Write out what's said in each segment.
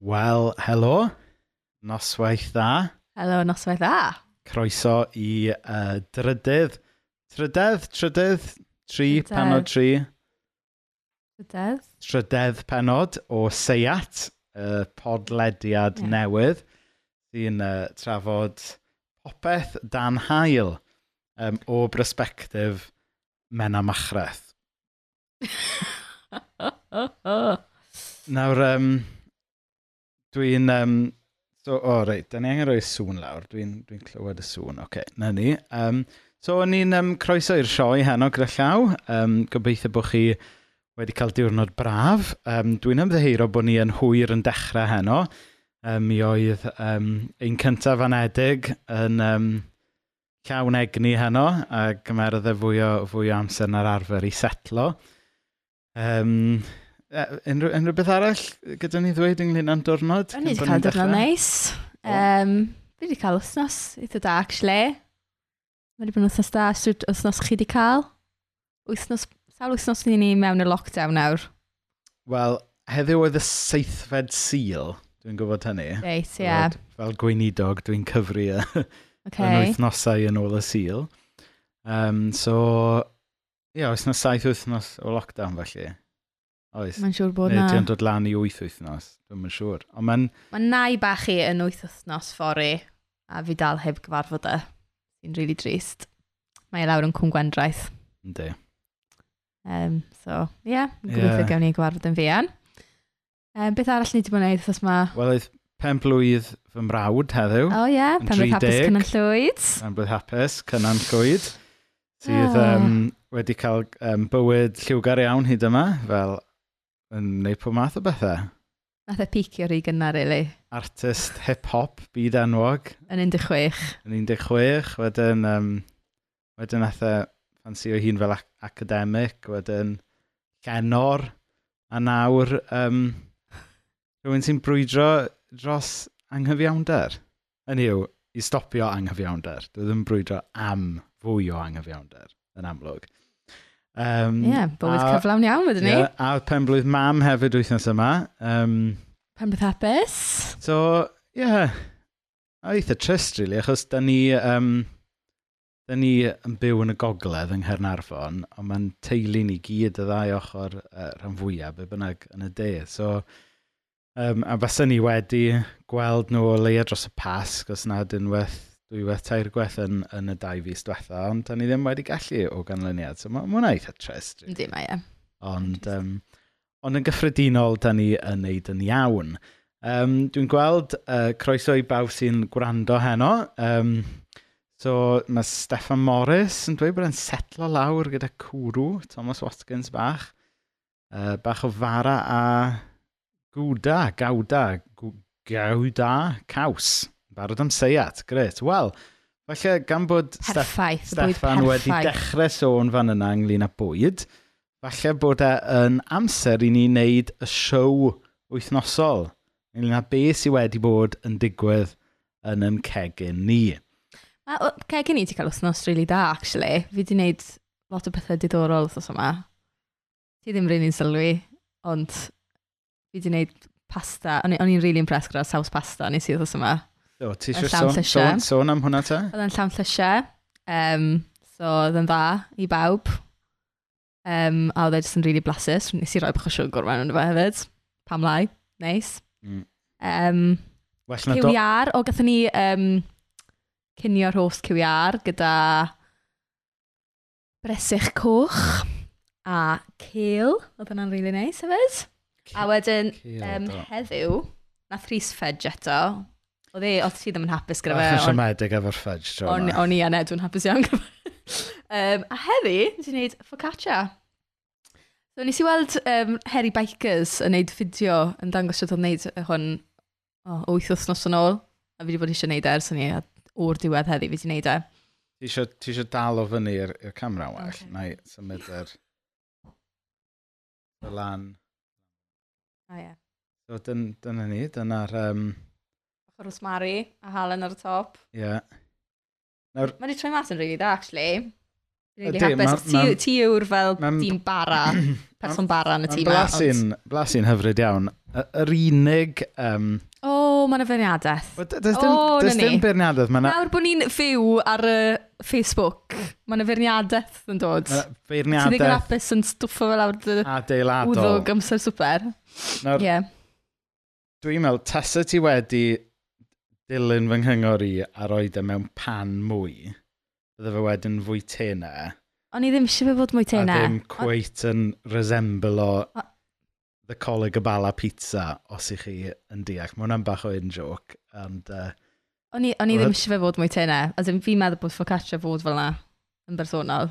Wel, helo. Noswaith dda. Helo, noswaith dda. Croeso i uh, drydydd. Trydydd, trydydd, tri, trydydd. penod tri. Trydedd. Trydydd penod o Seiat, y podlediad yeah. newydd. Sy'n uh, trafod popeth dan hael um, o brysbectif mena machreth. Nawr, um, Dwi'n... Um, so, o, oh, reit, da ni angen rhoi sŵn lawr. Dwi'n dwi, n, dwi n clywed y sŵn. Oce, okay, na ni. Um, so, o'n i'n um, croeso i'r sioe heno gyda llaw. Um, gobeithio bod chi wedi cael diwrnod braf. Um, dwi'n ymddeheiro bod ni yn hwyr yn dechrau heno. Um, mi oedd um, ein cyntaf anedig yn um, llawn egni heno, a gymerodd e fwy o, fwy o amser na'r arfer i setlo. Um, Unrhyw, unrhyw beth arall gyda ni ddweud ynglyn â'n diwrnod? O'n i wedi cael diwrnod neis. Um, fi wedi cael wythnos eitha da, actually. Mae wedi bod yn wythnos da, sut wythnos chi wedi cael? Wythnos, sawl wythnos ni ni mewn y lockdown nawr? Wel, heddiw oedd y seithfed sil, dwi'n gwybod hynny. Reit, ie. Yeah. Fel gweinidog, dwi'n cyfri y okay. yn wythnosau yn ôl y sil. Um, so, ie, oes wythnos saith wythnos o lockdown felly. Oes. Mae'n siŵr bod Neu, na. Neu ti'n dod lan i wyth wythnos, dwi'n yn siŵr. Ond mae'n... Mae nai bach i yn wyth wythnos ffori, a fi dal heb gyfarfod e. Fi'n rili really drist. Mae e lawr yn cwm gwendraeth. Ynddi. Um, so, ie, yeah, yn gobeithio yeah. gawn ni gyfarfod yn fian. Um, beth arall ni wedi bod yn neud wrthos yma? Wel, oedd pen blwydd fy mrawd heddiw. O oh, ie, yeah, pen blwydd hapus cynnan llwyd. Pen blwydd hapus cynnan llwyd. Sydd oh. um, wedi cael um, bywyd lliwgar iawn hyd yma, fel yn neud pob math o bethau. Nath e picio rhy gynnar, really. Artist hip-hop, byd enwog. Yn 16. Yn 16, wedyn, um, wedyn nath e ffansio hun fel ac academic, wedyn llenor, a nawr um, rhywun sy'n brwydro dros anghyfiawnder. Yn yw, i stopio anghyfiawnder. Dwi ddim brwydro am fwy o anghyfiawnder, yn amlwg. Um, Ie, yeah, bywyd a, cyflawn iawn wedyn ni. Yeah, a penblwydd mam hefyd wythnos yma. Um, penblwydd hapus. So, ie, yeah, eitha trist, really, achos da ni... Um, Da ni yn byw yn y gogledd yng Nghernarfon, ond mae'n teulu ni gyd y ddau ochr uh, rhan fwyaf, be bynnag yn y de. So, um, a fasa ni wedi gweld nhw o leia dros y pasg, os nad unwaith dwy weth tair gwell yn, yn y dau fus diwetha, ond da ni ddim wedi gallu o ganlyniad. So mae hwnna eitha trist. Ynddi mae, ie. Ond, um, ond yn gyffredinol, da ni yn neud yn iawn. Um, Dwi'n gweld uh, croeso i bawb sy'n gwrando heno. Um, so mae Stefan Morris yn dweud bod e'n setlo lawr gyda cwrw, Thomas Watkins bach. Uh, bach o fara a gwda, gawda, gawda, caws. Barod am seiat, gret. Wel, falle gan bod perffaith, Steffan wedi dechrau sôn fan yna ynglyn â bwyd, falle bod e yn amser i ni wneud y siow wythnosol ynglyn â beth sydd wedi bod yn digwydd yn yn cegin ni. Mae cegin ni ti cael wythnos really da, actually. Fi wedi wneud lot o bethau diddorol wythnos yma. Ti ddim rydyn ni'n sylwi, ond fi wedi wneud pasta. O'n i'n really impressed gyda'r saws pasta nes i wythnos yma. O, ti eisiau sôn, sôn, sôn am hwnna ta? Oedd yn llawn llysiau. Um, so, oedd yn dda i bawb. Um, a oedd e jyst yn really blasus. Nes i roi bach o siwgr mewn yn fe hefyd. Pam lai. Neis. Nice. Mm. Um, Well na do... CWR, o gatho ni um, cynio'r host CWR gyda bresych coch a cil. Oedd hwnna'n really nice hefyd. A wedyn um, heddiw, nath Rhys Fudge eto, Oedd e, oedd ti ddim yn hapus gyda fe. Ach, yn siomedig efo'r fudge tro on, yma. O'n i a Ned yn hapus iawn gyda fe. um, a heddi, nes i wneud focaccia. So, nes i weld um, Harry Bikers yn neud fideo yn dangos sydd o'n neud hwn o, oh, 8 wythnos yn ôl. A fi wedi bod eisiau neud e ers hynny, a o'r diwedd heddi fi wedi neud e. Ti eisiau, ti eisiau dal o fyny i'r camera well, okay. neu symud yr y lan. A ie. Yeah. So, dyna ni, dyna'r... Um, Rosemary a Halen ar y top. Ie. Yeah. Nawr... Mae wedi troi mas yn rili dda, actually. Really Ydy, hapus. Ma, ma, ti, yw'r fel ma, dîm bara, person bara yn y tîm Blasu'n, blasu'n hyfryd iawn. Yr unig... Um, o, oh, mae'n y feirniadaeth. Does dim, oh, does dim feirniadaeth. Na... Nawr bod ni'n fyw ar y Facebook, mae'n y feirniadaeth yn dod. Feirniadaeth. Ti'n ddigon apus yn stwffo fel awr dy... Adeilado. Wddwg amser super. Nawr, yeah. Dwi'n meddwl, tasa ti wedi dilyn fy nghyngor i a roed e mewn pan mwy, bydde fe wedyn fwy tena. O'n i ddim eisiau fe fod mwy tena. A ddim cweit yn resemble o the coleg y bala pizza, os i chi yn deall. Mae hwnna'n bach o un joc. And, uh, o'n i, on i ddim eisiau fe fod mwy tena. As in, fi'n meddwl bod focaccia fod fel yna, yn bersonol.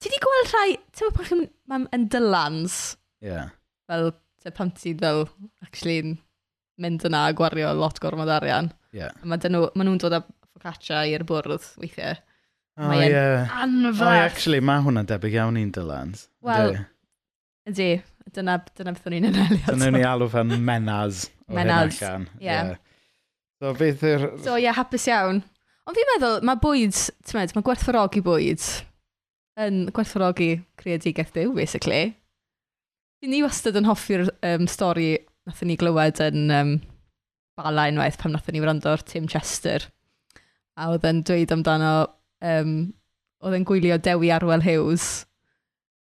Ti di gweld rhai, ti'n meddwl pan chi'n mynd yn dylans? Ie. Yeah. Fel, te, pan ti fel, actually, mynd yna a gwario lot gormod arian. Yeah. Mae dyn nhw, maen nhw'n dod â focaccia i'r bwrdd weithiau. Oh, Mae'n yeah. anferth. Oh, actually, mae hwnna'n debyg iawn i'n Dylans. Wel, ydy. Dyna, dyna beth o'n i'n anelu. Dyna ni alw fan menaz. Menaz, ie. Yeah. yeah. So, beth yw'r... So, ie, yeah, hapus iawn. Ond fi'n meddwl, mae bwyd, ti'n meddwl, mae gwerthfawrogi bwyd yn gwerthfawrogi creadigaeth byw, basically. Fi Ni wastad yn hoffi'r um, stori nath ni glywed yn um, bala unwaith pam nathon ni wrando'r Tim Chester. A oedd yn dweud amdano, um, oedd yn gwylio Dewi Arwel Hughes,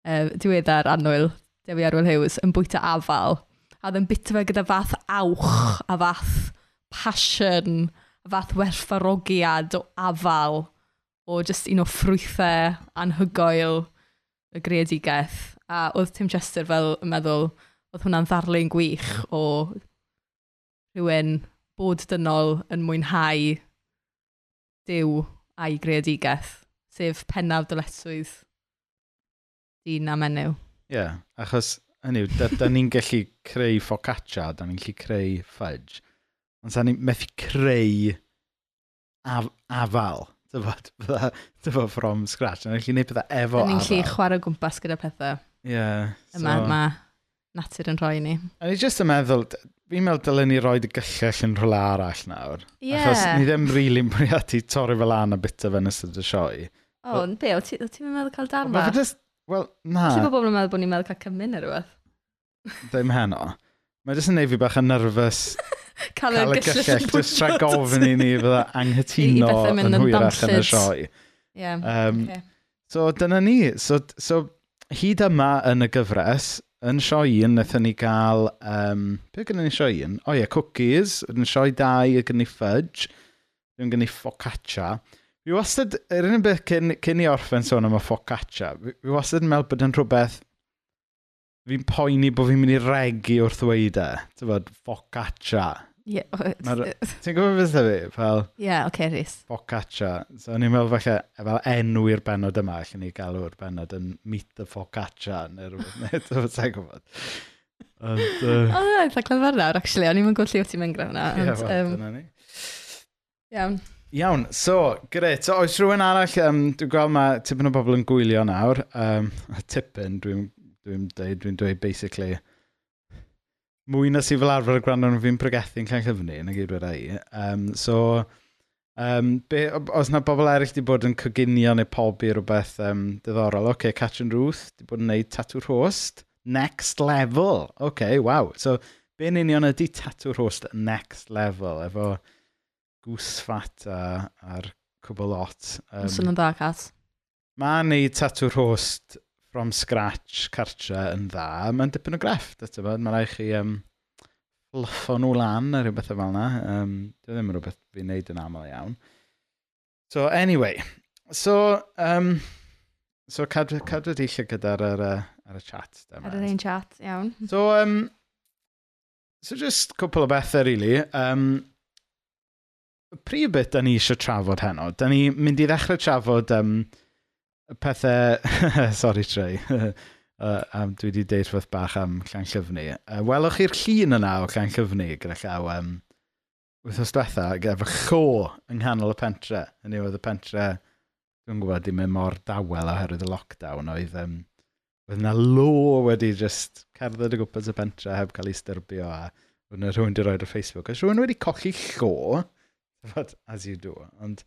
uh, diweddar annwyl Dewi Arwel Hughes, yn bwyta afal. A oedd yn bita fe gyda fath awch a fath passion, a fath werthfarogiad o afal o just un o ffrwythau anhygoel y greadigaeth. A oedd Tim Chester fel yn meddwl, oedd hwnna'n ddarlun gwych o rhywun bod dynol yn mwynhau dew a'i greadigaeth, sef pennaf dyletswydd dyn a menyw. Ie, yeah, achos hynny, da, da ni'n gallu creu focaccia, da ni'n gallu creu fudge, ond da ni'n methu creu af afal, dyfod, dyfod from scratch, da ni'n gallu gwneud pethau efo afal. Da ni'n gallu chwarae gwmpas gyda pethau. Ie. Yeah, so... Yma, yma natur yn rhoi ni. A ni jyst yn meddwl, fi'n meddwl dylen ni roed y gyllell yn rhywle arall nawr. Ie. Yeah. Achos ni ddim rili'n really bwriadu torri fel an a bita fe yn ystod y sioe. O, oh, be, o ti'n ti meddwl cael darn darma? Wel, na. Ti'n bobl yn meddwl bod ni'n meddwl cael cymun neu rhywbeth? Ddim heno. Mae jyst yn neud fi bach yn nerfus cael y gyllell jyst tra gofyn i ni fydda anghytuno yn hwyrach yn y sioe. Ie, um, okay. So dyna ni. So, so hyd yma yn y gyfres, yn sioe un, wnaethon ni gael... Um, be gyda ni sioe un? O ie, cookies. Yn sioe 2, gyda ni fudge. Dwi'n gyda ni focaccia. Fi wastad, yr unig beth cyn, cyn i orffen sôn am y focaccia, fi wastad yn meddwl bod yn rhywbeth fi'n poeni bod fi'n mynd i regu wrth ddweud e. Ti'n bod, focaccia. Ie. Ti'n gwybod beth ydw i? Fel... Ie, yeah, oce, okay, Rhys. Focaccia. So, ni'n meddwl falle, e, fel enw i'r benod yma, allan ni galw'r benod yn Meet the Focaccia, neu rhywbeth, neu rhywbeth, ti'n gwybod. Ond... O, eitha clyfar nawr, actually. O'n i'n mynd lle o ti'n mynd graf na. Ie, wel, dyna ni. Iawn. Iawn, so, gret. So, oes rhywun arall, um, dwi'n gweld mae tipyn o bobl yn gwylio nawr. Um, tipyn, dwi'n dwi dweud, dwi'n dweud basically mwy na sydd fel arfer y gwrando nhw fi'n pregethu'n cael llyfnu, na gyd wedi i. Um, so, um, be, os na bobl eraill di bod yn coginio neu pobi rhywbeth um, diddorol, oce, okay, Catch and Ruth di bod yn neud tatw rhost, next level. Oce, okay, waw. So, be'n union ydy tatw rhost next level, efo gwsfat a, a'r cwbl lot. Um, Swn yn dda, Cat. Mae'n neud tatw rhost from scratch cartre yn dda, mae'n dipyn o grefft, eto bod, mae'n rhaid chi um, luffo nhw lan a rhywbeth fel yna. Um, Dwi e ddim yn rhywbeth fi'n neud yn aml iawn. So, anyway. So, um, so cadw, cadw deillio gyda'r ar, ar y chat. Ar yr un chat, iawn. So, um, so just cwpl o bethau, really. Um, prif bit da ni eisiau trafod heno, da ni mynd i ddechrau trafod um, pethau... Sorry, Trey. uh, um, dwi wedi deud rhywbeth bach am llan llyfni. Uh, welwch chi'r llun yna o llan llyfni gyda llaw um, wythnos diwetha efo cho yng nghanol y pentre. Yn oedd y pentre, dwi'n gwybod, dim yn mor dawel oherwydd y lockdown. Oedd, um, oedd yna lo wedi just cerdded y gwmpas y pentre heb cael ei styrbio a oedd yna rhywun wedi rhoi ar Facebook. Oes rhywun wedi colli llo, as you do. Ond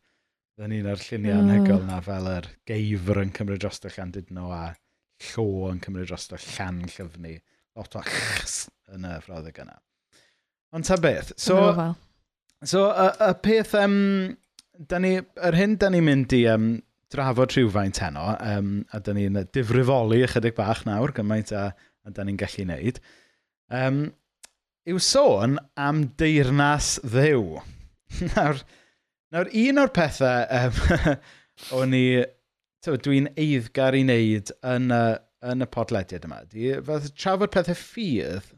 Dyna ni'n ar lluniau oh. anhygol na fel yr geifr yn cymryd drosto llan dydno a llo yn cymryd dros y llan llyfni. Lot o achs yn y frawddeg yna. Ond ta beth. So, so y, y peth, um, da ni, yr hyn da ni'n mynd i um, drafod rhywfaint heno, um, a da ni'n difrifoli ychydig bach nawr, gymaint a, a da ni'n gallu wneud, um, yw sôn am deyrnas ddew. Nawr, Nawr, un o'r pethau um, o'n i, dwi'n eiddgar i wneud yn y, yn y podlediad yma, di, fath trafod pethau ffydd,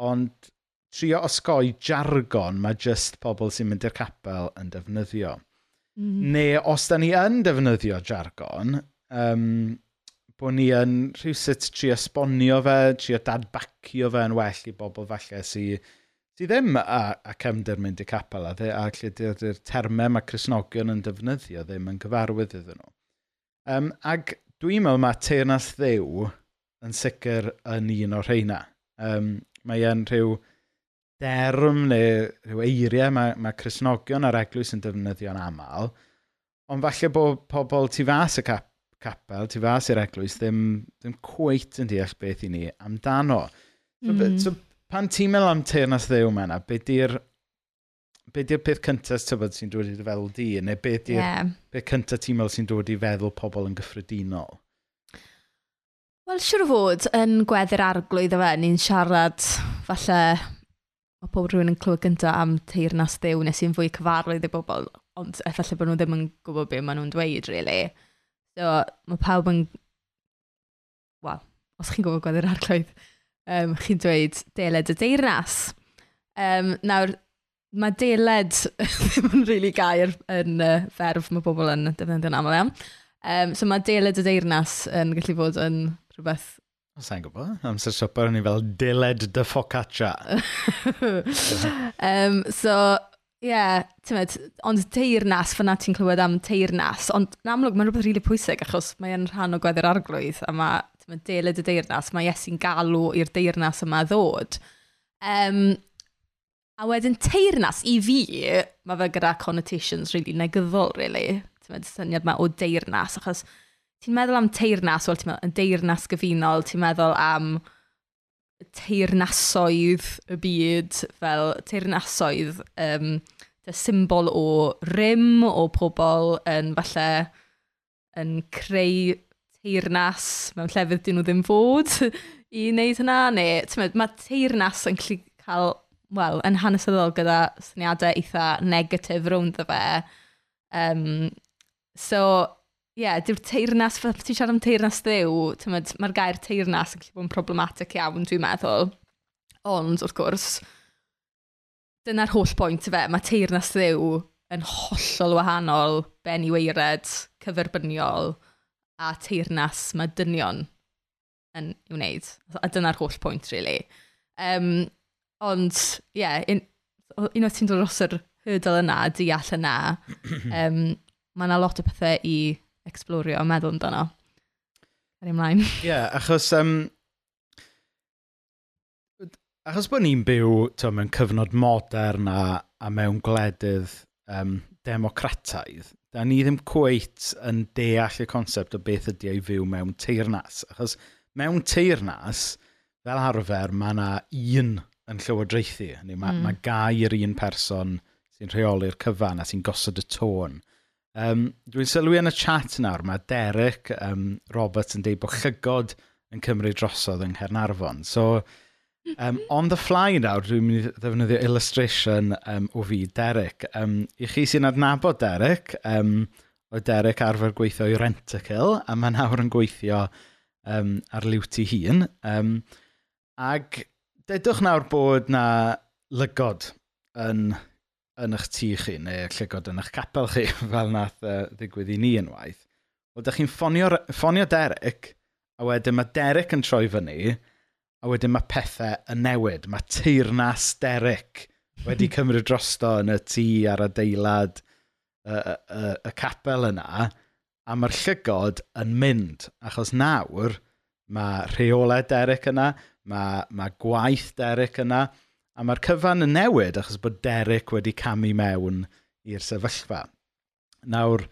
ond trio osgoi jargon mae just pobl sy'n mynd i'r capel yn defnyddio. Mm-hmm. Mm. Neu os da ni yn defnyddio jargon, um, bod ni yn rhywsut trio esbonio fe, trio dadbacio fe yn well i bobl falle sy'n sydd ddim a, a cefndir mynd i capel a, dde, a lle dy'r termau mae Cresnogion yn defnyddio ddim yn gyfarwydd iddyn nhw. Um, ac dwi'n meddwl mae teirnas ddew yn sicr yn un o'r rheina. Um, mae e'n rhyw derm neu rhyw eiriau mae, mae Cresnogion a'r eglwys yn defnyddio'n aml, ond falle bod pobl tu fas y cap, capel, tu fas i'r eglwys, ddim, ddim cweit yn deall beth i ni amdano. So, mm. so pan ti'n meddwl am teyrnas ddew yma yna, be di'r be di'r peth cyntaf tybod sy'n dod i dy feddwl di, neu be di'r yeah. peth cyntaf ti'n meddwl sy'n dod i feddwl pobl yn gyffredinol? Wel, siwr o fod, yn gweddi'r arglwydd o fe, ni'n siarad falle mae pob rhywun yn clywed gyntaf am teirnas ddew nes i'n fwy cyfarwydd i bobl, ond efallai bod nhw ddim yn gwybod beth maen nhw'n dweud, really. So, mae pawb yn... Wel, os chi'n gwybod gweddi'r arglwydd, um, chi'n dweud deled y deirnas. Um, nawr, mae deled ddim yn really gair yn uh, ferf mae pobl yn defnyddio'n aml iawn. Um, so mae deled y deirnas yn gallu fod yn rhywbeth... Sa'n gwybod, amser swper ni fel deled dy focaccia. um, so, ie, yeah, tymed, ond teirnas, fyna ti'n clywed am teirnas, ond yn amlwg mae'n rhywbeth rili really pwysig achos mae'n rhan o gweddi'r arglwydd a mae Mae deled y deyrnas, mae Iesu'n galw i'r deyrnas yma ddod. Um, a wedyn teirnas i fi, mae fe gyda connotations really negyddol, really. Ti'n meddwl syniad yma o deyrnas, achos ti'n meddwl am teirnas, wel ti'n meddwl am deyrnas gyfunol, ti'n meddwl am teirnasoedd y byd, fel teirnasoedd um, symbol o rym, o pobl yn falle yn creu teirnas mewn llefydd dyn nhw ddim fod i wneud hynna, neu mae teirnas yn gallu cael, wel, yn hanesyddol gyda syniadau eitha negatif rownd y fe. Um, so, ie, yeah, dyw'r teirnas, fel ti'n siarad am teirnas ddew, mae'r gair teirnas yn gallu bod yn problematic iawn, dwi'n meddwl. Ond, wrth gwrs, dyna'r holl bwynt fe, mae teirnas ddew yn hollol wahanol, ben i weired, cyferbyniol, a teirnas mae dynion yn i'w wneud. A dyna'r holl pwynt, really. Um, ond, ie, yeah, un, un o'r ti'n dod dros yr hurdle yna, deall yna, um, mae yna lot o pethau i explorio a meddwl amdano. Ar ymlaen. Ie, yeah, achos... Um, achos bod ni'n byw to, mewn cyfnod modern a, a mewn gwledydd um, democrataidd, da ni ddim cweit yn deall y concept o beth ydy ei fyw mewn teirnas. Achos mewn teirnas, fel arfer, mae yna un yn llywodraethu. Mae, mm. mae gair un person sy'n rheoli'r cyfan a sy'n gosod y tôn. Um, Dwi'n sylwi yn y chat nawr, mae Derek um, Roberts yn deud bod llygod yn cymryd drosodd yng Nghernarfon. So, Um, on the fly nawr, dwi'n mynd i ddefnyddio illustration um, o fi, Derek. Um, I chi sy'n adnabod Derek, um, o Derek arfer gweithio i Rentacle, a mae nawr yn gweithio um, ar liwti hun. Um, ag dedwch nawr bod na lygod yn, yn eich tŷ chi, neu llygod yn eich capel chi, fel nath uh, ddigwydd i ni unwaith. Wel, da chi'n ffonio, ffonio Derek, a wedyn mae Derek yn troi fyny, a wedyn mae pethau yn newid. Mae teirnas Derek wedi cymryd drosto yn y tŷ a'r adeilad y, y, y, y capel yna, a mae'r llygod yn mynd, achos nawr mae rheolau Derek yna, mae, mae gwaith Derek yna, a mae'r cyfan yn newid achos bod Derek wedi camu mewn i'r sefyllfa. Nawr...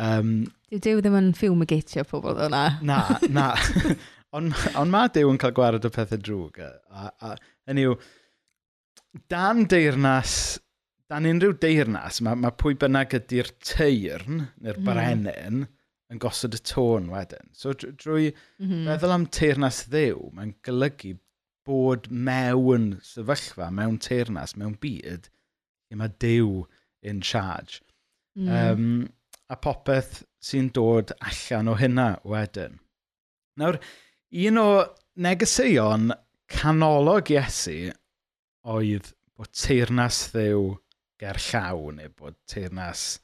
Um, Dyw Dyw ddim yn ffumigatio pobl o'na. Na, na. Ond on mae Dyw yn cael gwared o pethau drwg. E, a, a, yn yw, dan deyrnas, dan unrhyw deyrnas, mae, mae pwy bynnag ydy'r teirn, neu'r mhm. brenin, mm. yn gosod y tôn wedyn. So drwy mm -hmm. am teyrnas ddew, mae'n golygu bod mewn sefyllfa, mewn teyrnas, mewn byd, lle mae Dyw in charge. Mm. Um, a popeth sy'n dod allan o hynna wedyn. Nawr, un o negeseuon canolog Iesu oedd bod teirnas ddew ger llaw neu bod teirnas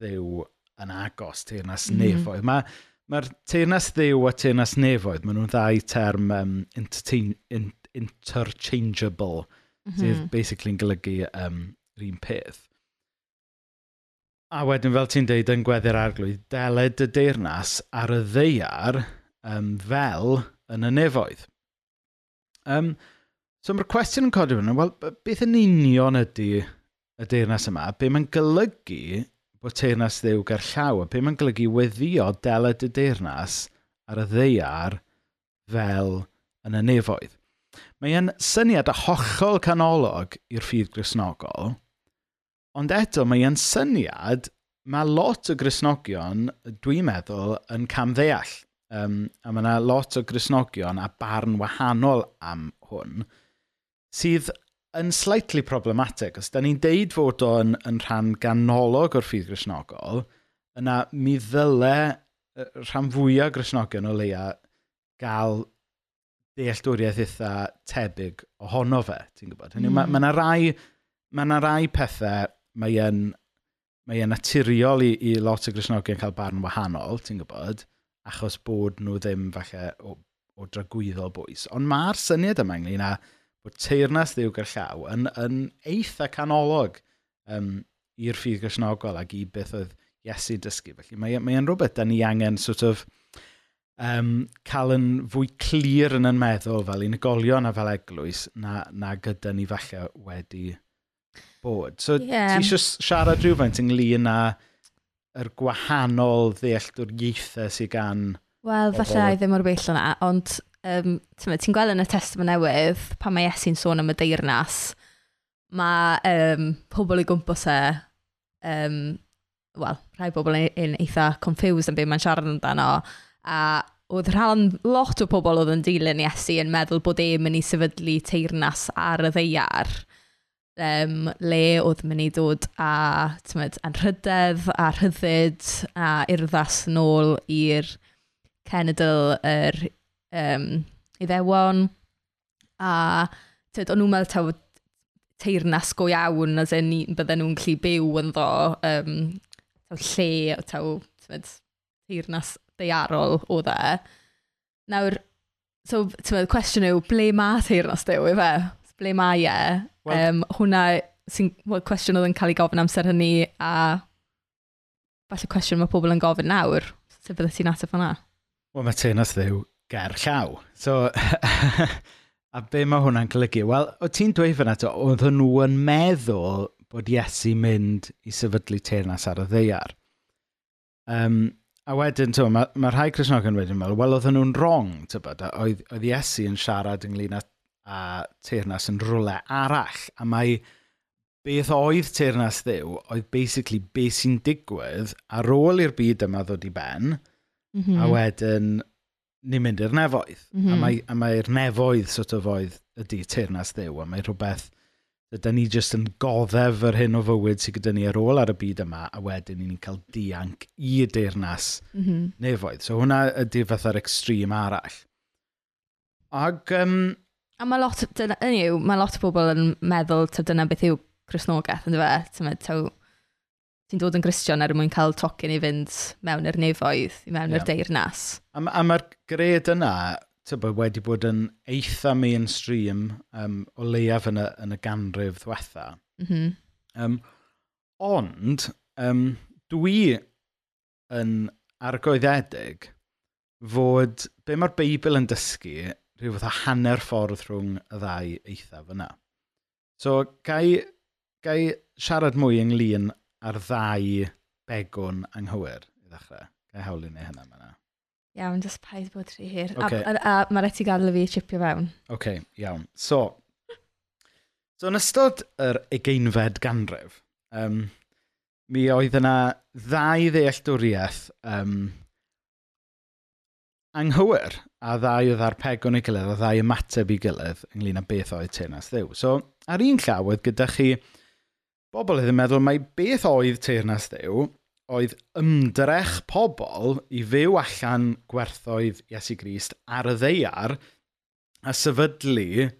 ddew yn agos, teirnas mm. Mm-hmm. nefoedd. Mae'r ma, teirnas ddew a teirnas nefoedd, maen nhw'n ddau term um, interchangeable, mm -hmm. sydd mm-hmm. basically yn golygu um, un peth. A wedyn, fel ti'n deud yn gweddi'r arglwydd, deled y deyrnas ar y ddeiar um, fel yn y nefoedd. Um, so mae'r cwestiwn yn codi fyny, wel, beth yn union ydy y deyrnas yma? Be mae'n golygu bod teyrnas ddew gerllaw, a be mae'n golygu weddio deled y deyrnas ar y ddeiar fel yn y nefoedd. Mae'n syniad a hollol canolog i'r ffydd grisnogol, ond eto mae'n syniad mae lot o grisnogion, dwi'n meddwl, yn camddeall. Um, a mae yna lot o grisnogion a barn wahanol am hwn, sydd yn slightly problematic. Os da ni'n deud fod o'n yn rhan ganolog o'r ffydd grisnogol, yna mi ddyle rhan fwyaf grisnogion o leia gael dealltwriaeth eitha tebyg ohono fe, ti'n gwybod? Hynny, mm. Mae yna ma rai, ma rai pethau mae yn, mae yn naturiol i, i lot o Grisnogion cael barn wahanol, ti'n gwybod? achos bod nhw ddim falle o, o dragwyddol bwys. Ond mae'r syniad yma ynglyn â bod teirnas ddiw gerllaw yn, yn eitha canolog um, i'r ffydd gysnogol ac i beth oedd Iesu'n dysgu. Felly mae'n mae rhywbeth da ni angen sort of, um, cael yn fwy clir yn yn meddwl fel unigolion a fel eglwys na, na gyda ni falle wedi bod. So yeah. ti eisiau siarad rhywfaint ynglyn â yr gwahanol ddealltwriaethau sydd gan... Wel, falle i ddim o'r bell yna, ond um, ti'n gweld yn y testament newydd, pan mae Iesu'n sôn am y deyrnas, mae um, pobl i gwmpas e, um, wel, rhai bobl e- yn eitha confused am beth mae'n siarad amdano, a oedd rhan lot o pobl oedd yn dilyn Iesu yn meddwl bod e'n mynd i sefydlu teyrnas ar y ddeiar um, le oedd mynd i ddod a tymod, anrhydedd a rhyddid a urddas yn ôl i'r cenedl yr um, iddewon a tyd, o'n nhw'n meddwl taw teirnas go iawn as in bydden nhw'n gallu byw yn ddo um, taw lle o taw tyd, teirnas deiarol o dde. Nawr, so, ti'n cwestiwn yw, ble mae teirnas dew i fe? ble mae e. Well, um, hwna sy'n well, cwestiwn oedd yn cael ei gofyn amser hynny a falle cwestiwn mae pobl yn gofyn nawr. Sut bydde ti'n ateb hwnna? Wel, mae teunus ddiw ger llaw. So, a be mae hwnna'n golygu? Wel, o ti'n dweud fyna to, oedd nhw yn meddwl bod Iesu mynd i sefydlu teirnas ar y ddeiar. Um, a wedyn, to, mae, mae rhai Cresnogion wedyn meddwl, wel, oedden nhw'n wrong, tybod, oedd, oedd Iesu yn siarad ynglyn â a teirnas yn rhywle arall. A mae beth oedd teirnas ddew oedd basically beth sy'n digwydd ar ôl i'r byd yma ddod i ben, mm -hmm. a wedyn ni'n mynd i'r nefoedd. Mm -hmm. A mae'r mae, a mae nefoedd sort of oedd ydy teirnas ddew, a mae rhywbeth Dydyn ni jyst yn goddef yr hyn o fywyd sydd gyda ni ar ôl ar y byd yma, a wedyn ni'n cael dianc i deyrnas mm -hmm. nefoedd. So hwnna ydy fatha'r extrem arall. Ac um, A mae lot, dyna, yw, mae lot o bobl yn meddwl, ta dyna beth yw Cresnogaeth, yn fe, ti'n dod yn Gristion er mwyn cael tocyn i fynd mewn i'r nefoedd, i mewn yeah. i'r deyrnas. A, a mae'r gred yna tybo, wedi bod yn eitha mainstream um, o leiaf yn y, yn y ganrif ddiwetha. Mm -hmm. um, ond, um, dwi yn argoeddedig fod be mae'r Beibl yn dysgu rhyw fath o hanner ffordd rhwng y ddau eithaf yna. So, gai, gai siarad mwy ynglyn ar ddau begwn anghywir i ddechrau. Gai hawl i ni hynna yma. Iawn, jyst paid bod rhy hir. Okay. A, a, a mae rhaid i gadw fi chipio fewn. Oce, okay, iawn. So, so, yn ystod yr egeinfed ganrif, um, mi oedd yna ddau ddealltwriaeth um, anghywir a ddau oedd ar pegwn i gilydd, a ddau ymateb i gilydd ynglyn â beth oedd teyrnas ddew. So, ar un llaw oedd gyda chi bobl oedd yn meddwl mai beth oedd teyrnas ddew oedd ymdrech pobl i fyw allan gwerthoedd Iesu Grist ar y ddeiar a sefydlu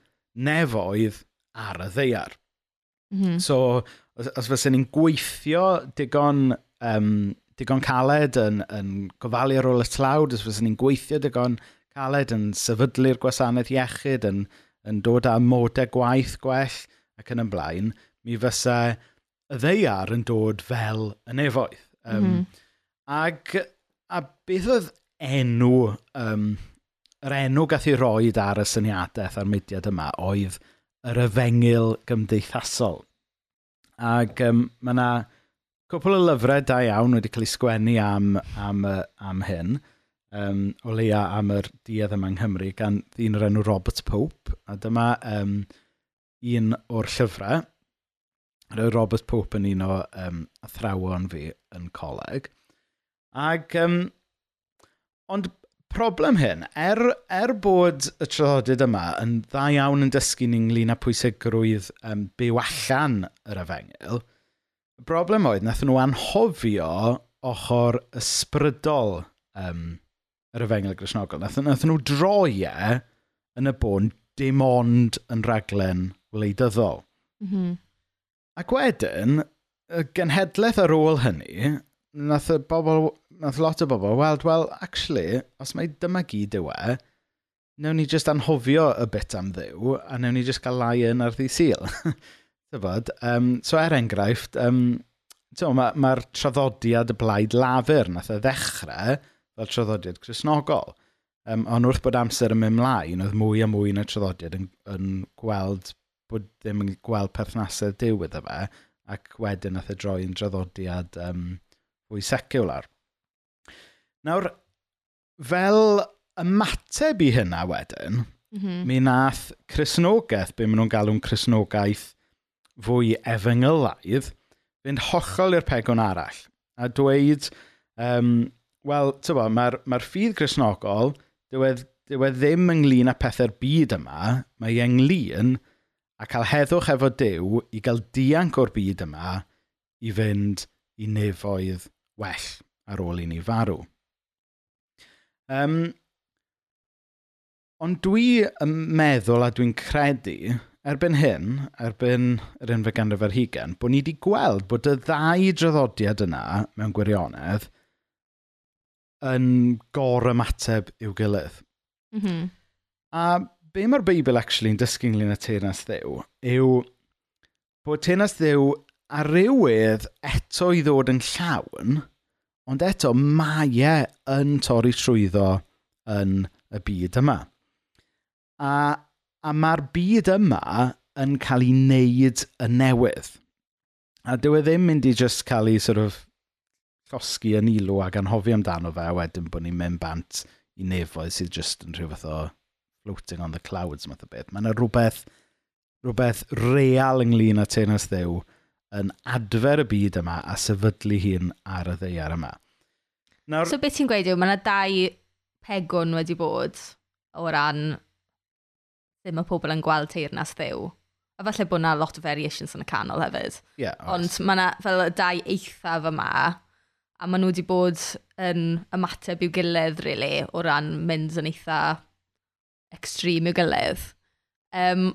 nefoedd ar y ddeiar. Mm -hmm. So, os, os fyddwn ni'n gweithio digon, um, digon caled yn, yn gofalu ar ôl y tlawd, os fyddwn ni'n gweithio digon caled, yn sefydlu'r gwasanaeth iechyd, yn, yn dod â modau gwaith gwell ac yn y blaen, mi fysa y ddeiar yn dod fel y nefoedd. Um, mm. Ag, a beth oedd enw, um, yr enw gath i roi ar y syniadaeth a'r mudiad yma oedd yr yfengil gymdeithasol. Ac um, mae yna cwpl o lyfrau da iawn wedi cael ei sgwennu am, am, am hyn um, o leia am yr diedd yma yng Nghymru gan ddyn o'r enw Robert Pope. A dyma um, un o'r llyfrau. Roedd Robert Pope yn un o um, athrawon fi yn coleg. Ac, um, ond problem hyn, er, er bod y traddodiad yma yn dda iawn yn dysgu ni ynglyn â pwysigrwydd um, byw allan yr efengil, y broblem oedd nath nhw anhofio ochr ysbrydol um, yr yfengel grisnogol. Nath, nath nhw droi e yn y bôn dim ond yn raglen wleidyddol. Mm -hmm. Ac wedyn, y genhedlaeth ar ôl hynny, nath, y bobl, nath lot o bobl weld, wel, actually, os mae dyma gyd yw e, newn ni just anhofio y bit am ddiw, a newn ni just gael lion ar ddi syl. Dyfod, um, so er enghraifft, um, mae'r ma, ma traddodiad y blaid lafur nath y ddechrau fel traddodiad chrysnogol. Um, ond wrth bod amser yn mynd mlaen, oedd mwy a mwy na traddodiad yn, yn gweld bod ddim yn gweld perthnasau diw iddo fe, ac wedyn nath y droi yn draddodiad um, fwy seciwlar. Nawr, fel ymateb i hynna wedyn, mm -hmm. mi nath Cresnogaeth, be maen nhw'n galw'n Cresnogaeth fwy efengylaidd, fynd hollol i'r pegon arall a dweud um, wel, tywa, mae'r ma ffydd grisnogol, e, dyw e ddim ynglyn â pethau'r byd yma, mae e ynglyn a cael heddwch efo Dyw i gael dianc o'r byd yma i fynd i nefoedd well ar ôl i ni farw. Um, ond dwi yn meddwl a dwi'n credu, erbyn hyn, erbyn yr unfed ganrif ar hugen, bod ni wedi gweld bod y ddau draddodiad yna mewn gwirionedd – yn gor ymateb i'w gilydd. Mm -hmm. A be mae'r Beibl actually yn dysgu ynglyn â teyrnas ddew yw bod teyrnas ddew ar rywydd eto i ddod yn llawn, ond eto mae e yn torri trwyddo yn y byd yma. A, a mae'r byd yma yn cael ei wneud y newydd. A dyw e ddim mynd i just cael ei sort of llosgu yn ilw ac anhofio amdano fe, a wedyn bod ni'n mynd bant i nefoedd sydd just yn rhywbeth o floating on the clouds math o beth. Mae yna rhywbeth, rhywbeth real ynglyn â tenas ddew yn adfer y byd yma a sefydlu hun ar y ddeiar yma. Nawr... So beth ti'n gweud yw, mae yna dau pegwn wedi bod o ran ddim y pobl yn gweld teirnas ddew. A falle bod yna lot o variations yn y canol hefyd. Yeah, Ond mae yna fel y dau eithaf yma a maen nhw wedi bod yn ymateb i'w gilydd, really, o ran mynd yn eitha extreme i'w gilydd. Um,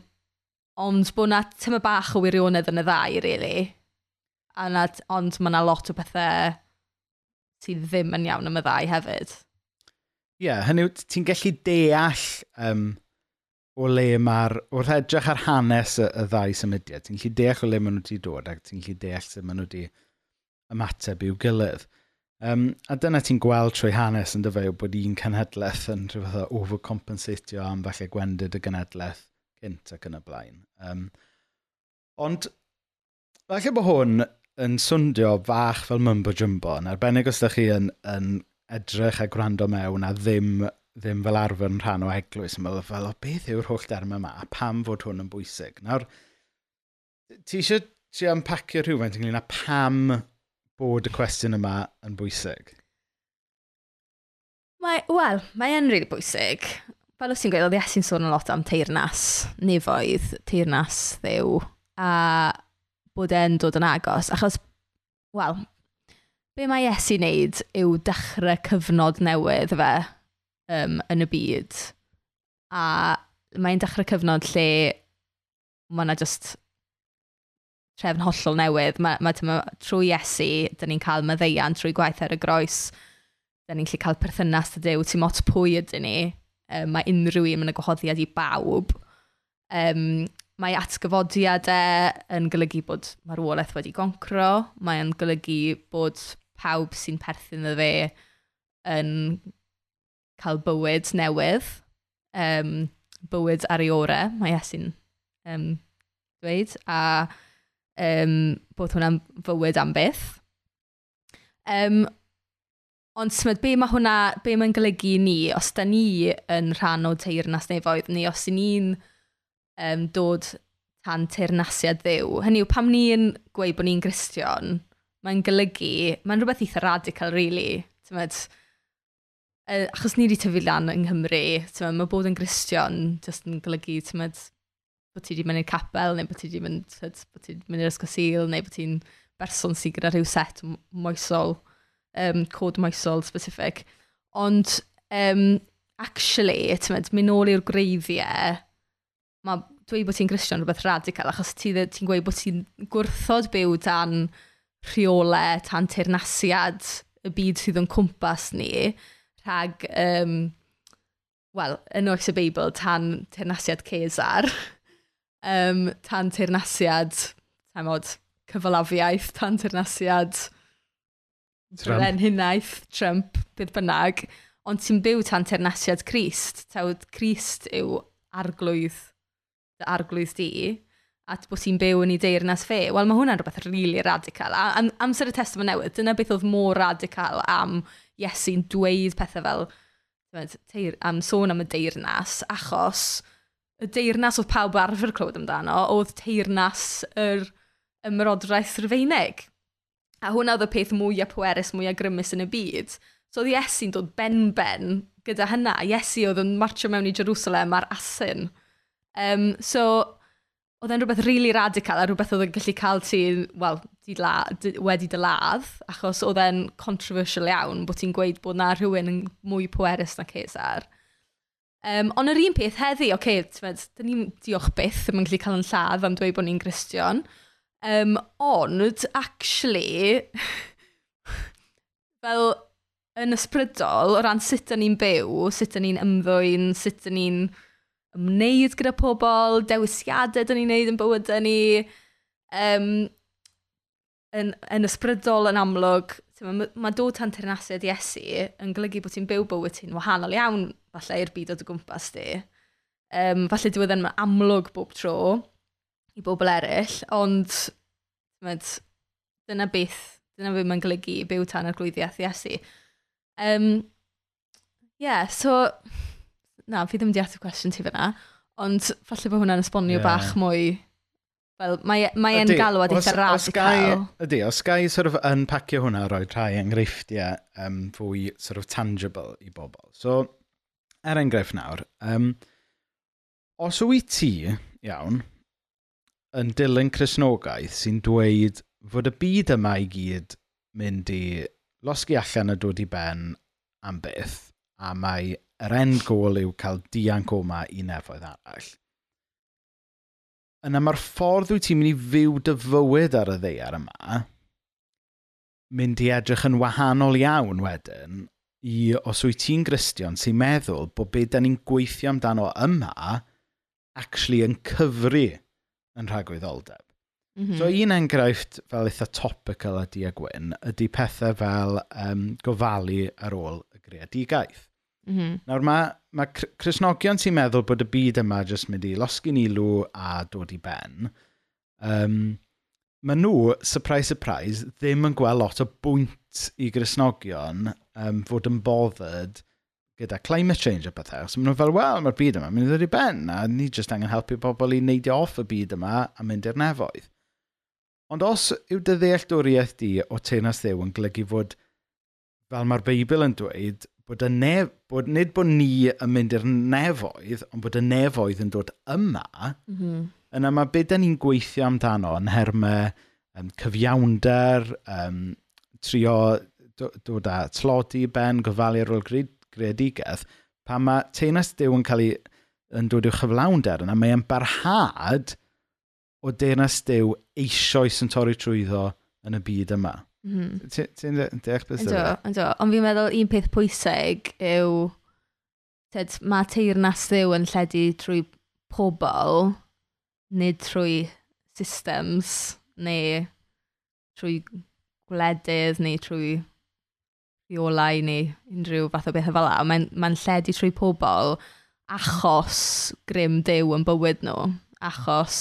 ond bod yna tyma bach o wirionedd yn y ddau, really. A na, ond mae yna lot o bethau sydd ddim yn iawn am y ddau hefyd. Ie, yeah, hynny ti'n gallu deall um, o le mae'r... Wrth edrych ar hanes y, y ddau symudiad, ti'n gallu deall o le maen nhw wedi dod ac ti'n gallu deall sut maen nhw wedi ymateb i'w gilydd. Um, a dyna ti'n gweld trwy hanes yn dyfeu bod un cenhedlaeth yn rhywbeth o overcompensatio am falle gwendid y genedlaeth cynt ac yn y blaen. Um, ond, falle bod hwn yn swndio fach fel mumbo jumbo, yn arbennig os ydych chi yn, yn edrych a gwrando mewn a ddim, ddim fel arfer yn rhan o eglwys, yn meddwl fel, o beth yw'r holl derm yma, a pam fod hwn yn bwysig? Nawr, ti eisiau ti am pacio rhywfaint ynglyn â pam bod y cwestiwn yma yn bwysig? Wel, mae e'n rili really bwysig. Fel os ti'n gweud, oedd Iesu'n sôn yn lot am teirnas, nifoedd, teirnas ddew, a bod e'n dod yn agos. Achos, wel, be mae Iesu'n neud yw dechrau cyfnod newydd fe um, yn y byd. A mae'n dechrau cyfnod lle mae yna just trefn hollol newydd. Mae, mae tyma, trwy Iesu, dyn ni'n cael maddeian trwy gwaith ar y groes. Dyn ni'n lle cael perthynas dy dew, ti'n mot pwy ydyn ni. Um, mae unrhyw un yn y gwahoddiad i bawb. Um, mae atgyfodiadau e yn golygu bod marwolaeth wedi goncro. Mae'n golygu bod pawb sy'n perthyn y fe yn cael bywyd newydd. Um, bywyd ar ei orau, mae Iesu'n um, dweud. A um, bod hwnna'n fywyd am beth. Um, ond smyd, be mae hwnna, be mae'n golygu ni, os da ni yn rhan o teirnas nefoedd ni, os ni'n um, dod tan teirnasiad ddew. Hynny yw, pam ni'n gweud bod ni'n gristion, mae'n golygu, mae'n rhywbeth eitha radical, really. Tymod, achos ni wedi tyfu lan yng Nghymru, tymod, mae bod yn gristion jyst yn golygu, tymod, bod ti wedi mynd i'r capel, neu bod ti wedi mynd, bod ti wedi mynd i'r ysgosil, neu bod ti'n berson sy'n gyda rhyw set moesol, um, cod moesol specific. Ond, um, actually, ti'n mynd nôl i'r greiddiau, mae dweud bod ti'n Grisian rhywbeth radical, achos ti'n ti, ti gweud bod ti'n gwrthod byw dan rheolau, tan teirnasiad y byd sydd yn cwmpas ni, rhag, um, wel, yn oes y Beibl, tan teirnasiad Cesar um, tan teirnasiad, taimod, cyfalafiaeth, tan teirnasiad, Ren Hunaeth, Trump, bydd bynnag, ond ti'n byw tan teirnasiad Christ. Tawd, Christ yw arglwydd, dy arglwydd di, at bod ti'n byw yn ei deyrnas fe. Wel, mae hwnna'n rhywbeth rili really radical. A, am, amser y testament newydd, dyna beth oedd mor radical am Iesu'n dweud pethau fel, teir, am sôn am y deyrnas, achos y deyrnas oedd pawb arfer clywed amdano, oedd teirnas yr ymrodraeth rhyfeinig. A hwnna oedd y peth mwyaf pwerus, mwyaf grymus yn y byd. So oedd Iesu'n dod ben-ben gyda hynna. Iesu oedd yn marcho mewn i Jerusalem ar asyn. Um, so oedd e'n rhywbeth really radical a rhywbeth oedd yn gallu cael ti, wel, di la, di, wedi dyladd, achos oedd e'n controversial iawn bod ti'n gweud bod na rhywun yn mwy pwerus na Cesar. Um, ond yr un peth heddi, oce, okay, dyn ni'n diolch byth ddim yn gallu cael yn lladd am dweud bod ni'n gristion. Um, ond, actually, fel yn ysbrydol, o ran sut da ni'n byw, sut da ni'n ymddwyn, sut da ni'n ymwneud gyda pobl, dewisiadau da ni'n neud yn bywydau ni, um, yn, yn ysbrydol yn amlwg, mae ma dod tan teyrnasau Iesu yn golygu bod ti'n byw bywyd ti'n wahanol iawn falle i'r byd o dy gwmpas di. Um, falle dwi wedi'n amlwg bob tro i bobl eraill, ond med, dyna beth, dyna beth mae'n golygu i byw tan yr glwyddiaeth Iesu. Um, yeah, so, na, fi ddim wedi ateb cwestiwn ti fyna, ond falle bod hwnna'n esbonio yeah. bach mwy Wel, mae, e- mae e'n galwad eitha radical. Ydy, os gai sort of yn pacio hwnna roed rhai enghreifftiau um, fwy sort of tangible i bobl. So, er enghraifft nawr, um, os wyt ti, iawn, yn dilyn Cresnogaeth sy'n dweud fod y byd yma i gyd mynd i losgi allan a dod i ben am byth, a mae yr end goal yw cael dianc oma ma i nefoedd arall – yna mae'r ffordd wyt ti'n mynd i fyw dy fywyd ar y ddeiar yma, mynd i edrych yn wahanol iawn wedyn i os wyt ti'n gristion sy'n meddwl bod beth da ni'n gweithio amdano yma actually yn cyfru yn rhagwyddoldeb. Mm -hmm. So un enghraifft fel eitha topical ydi a gwyn ydy pethau fel um, gofalu ar ôl y greadigaeth. Mm -hmm. Nawr mae ma Cresnogion sy'n meddwl bod y byd yma jyst mynd i losgyn ilw a dod i ben, um, maen nhw, surprise, surprise, ddim yn gweld lot o bwynt i Gresnogion um, fod yn bothered gyda climate change a pethau. So maen nhw fel, wel, mae'r byd yma yn mynd i ben, a ni jyst angen helpu pobl i neidio off y byd yma a mynd i'r nefoedd. Ond os yw dy ddealltwriaeth di o tenas ddew yn golygu fod, fel mae'r Beibl yn dweud, bod, y nef, bod nid bod ni yn mynd i'r nefoedd, ond bod y nefoedd yn dod yma, mm -hmm. yna mae beth da ni'n gweithio amdano yn hermau um, cyfiawnder, um, trio dod â tlodi ben, gofalu ar ôl greadigedd, pan mae teinas Dyw yn cael ei yn dod i'w chyflawnder yna, mae e'n barhad o deyrnas Dyw eisoes yn torri trwyddo yn y byd yma. Mm-hmm. Ti'n deall beth yna? E? Ynddo, ond fi'n meddwl un peth pwysig yw tyd, mae teirnas ddiw yn lledu trwy pobl nid trwy systems neu trwy gwledydd neu trwy rheolau neu unrhyw fath o beth fel la. Mae'n ma lledu trwy pobl achos grym dew yn bywyd nhw. Achos,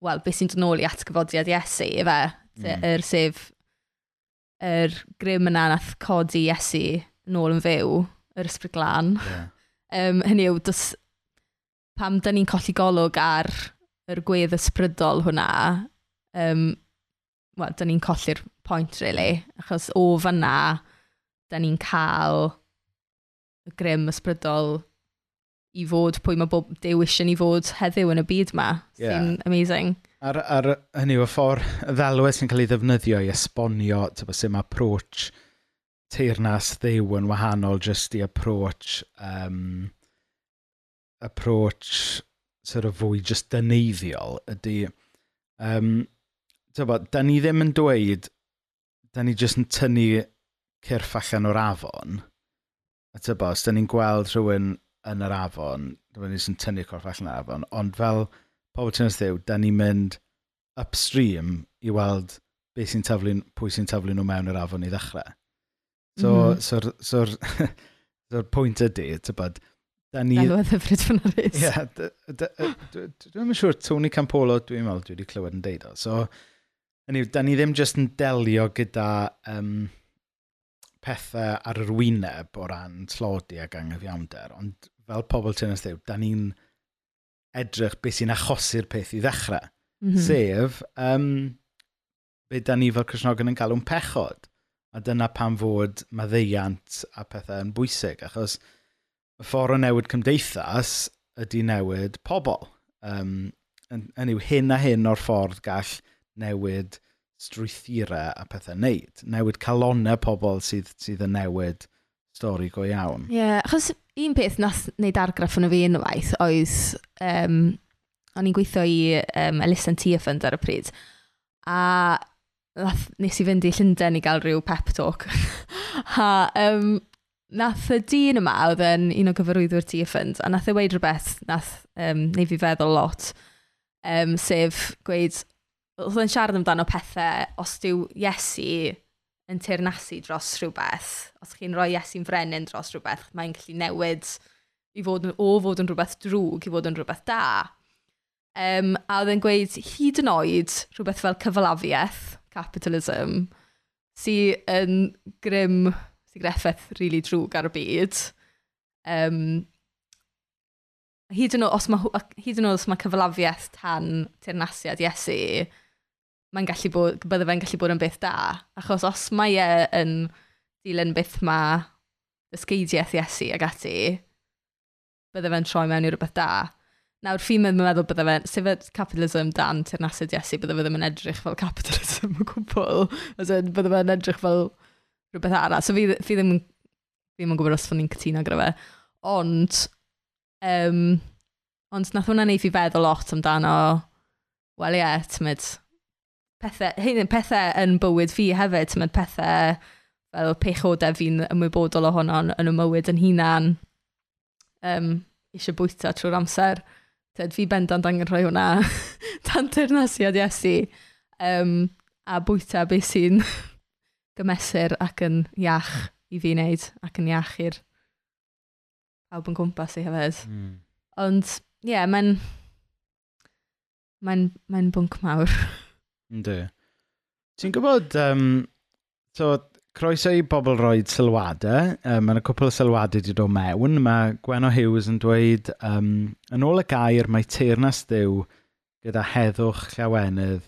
wel, beth sy'n dod nôl i atgyfodiad Iesu, efe? Mm. Er sef yr grym yna nath codi Iesu nôl yn fyw, yr ysbryd glân. Yeah. Um, hynny yw, dos, pam da ni'n colli golwg ar yr gwedd ysbrydol hwnna, um, well, da ni'n colli'r pwynt, really, achos o fanna, da ni'n cael y grym ysbrydol i fod pwy mae bob dew eisiau ni fod heddiw yn y byd yma. Yeah. Sy'n amazing. Ar, ar hynny yw, y ffordd ddelwedd sy'n cael ei ddefnyddio i esbonio sut mae approach teirnas ddew yn wahanol jyst i approach um, approach sort of fwy just dyneiddiol ydy um, bod, da ni ddim yn dweud da ni jyst yn tynnu cyrff allan o'r afon a tybo, os da ni'n gweld rhywun yn yr afon, da ni jyst yn tynnu cyrff allan o'r afon ond fel pobl ti'n ddew, da ni'n mynd upstream i weld beth sy'n taflu, pwy sy'n taflu nhw mewn yr afon i ddechrau. So, mm. so'r so, so, so pwynt ydy, tybod, da ni... Enw y ddyfryd fan ar. Ie, dwi'n yn siŵr Tony Campolo, dwi'n meddwl, dwi wedi clywed yn deud o. So, anyway, da ni ddim jyst yn delio gyda um, pethau ar yr wyneb o ran tlodi ag anghyfiawnder, ond fel pobl tynas ddew, da ni'n edrych beth sy'n achosi'r peth i ddechrau. Mm -hmm. Sef, um, be da ni fel Cresnogon yn galw'n pechod. A dyna pam fod maddeiant a pethau yn bwysig, achos y ffordd o newid cymdeithas ydy newid pobl. Um, yn, yn yw hyn a hyn o'r ffordd gall newid strwythurau a pethau wneud. Newid calonau pobl sydd, sydd yn newid stori go iawn. Ie, yeah, achos un peth nath wneud argraff yn y fi unwaith oedd, um, o'n i'n gweithio i um, Elisyn Tia Fund ar y pryd, a nath, nes i fynd i Llundain i gael rhyw pep talk. a um, nath y dyn yma oedd yn un o gyfarwyddwyr Tia Fund, a nath e weid rhywbeth nath um, neu fi feddwl lot, um, sef gweud, oedd yn siarad amdano pethau, os diw Iesu yn teirnasu dros rhywbeth, os chi'n rhoi Iesu'n frenin dros rhywbeth, mae'n gallu newid i fod yn, o fod yn rhywbeth drwg i fod yn rhywbeth da. Um, a oedd yn gweud hyd yn oed rhywbeth fel cyfalafiaeth, capitalism, sy'n yn grym, sy'n greffaith rili really drwg ar y byd. Um, hyd yn oed os mae, hyd yn oed os mae cyfalafiaeth tan teirnasiad Iesu, mae'n gallu bod, bydde fe'n gallu bod yn beth da. Achos os mae e yn dilyn beth ma ysgeidiaeth Iesu ag ati, bydde fe'n troi mewn i rhywbeth da. Nawr, fi'n meddwl bydde fe'n, sef capitalism dan teirnasyd Iesu, bydde fe ddim yn edrych fel capitalism o gwbl. Bydde fe'n edrych fel rhywbeth arall. So fi, fi ddim, fi ddim yn gwybod os fo'n ni'n cytuno gyda fe. Ond, um, ond nath hwnna neud fi feddwl lot amdano, wel ie, yeah, tymyd, pethau, hyn pethau yn bywyd fi hefyd, mae pethau fel pechodau fi'n ymwybodol ohono yn y mywyd yn hunan, um, eisiau bwyta trwy'r amser. Tyd, fi bendant angen rhoi hwnna dan tyrnasiad Iesu. Um, a bwyta beth sy'n gymesur ac yn iach i fi wneud ac yn iach i'r pawb yn cwmpas i hefyd. Mm. Ond, ie, yeah, mae'n mae'n mae bwnc mawr. Ynddi. Ti'n gwybod, um, so, croeso i bobl roed sylwadau. Um, mae yna cwpl o sylwadau wedi dod mewn. Mae Gwenno Hughes yn dweud, um, yn ôl y gair mae teirnas dew gyda heddwch llawenydd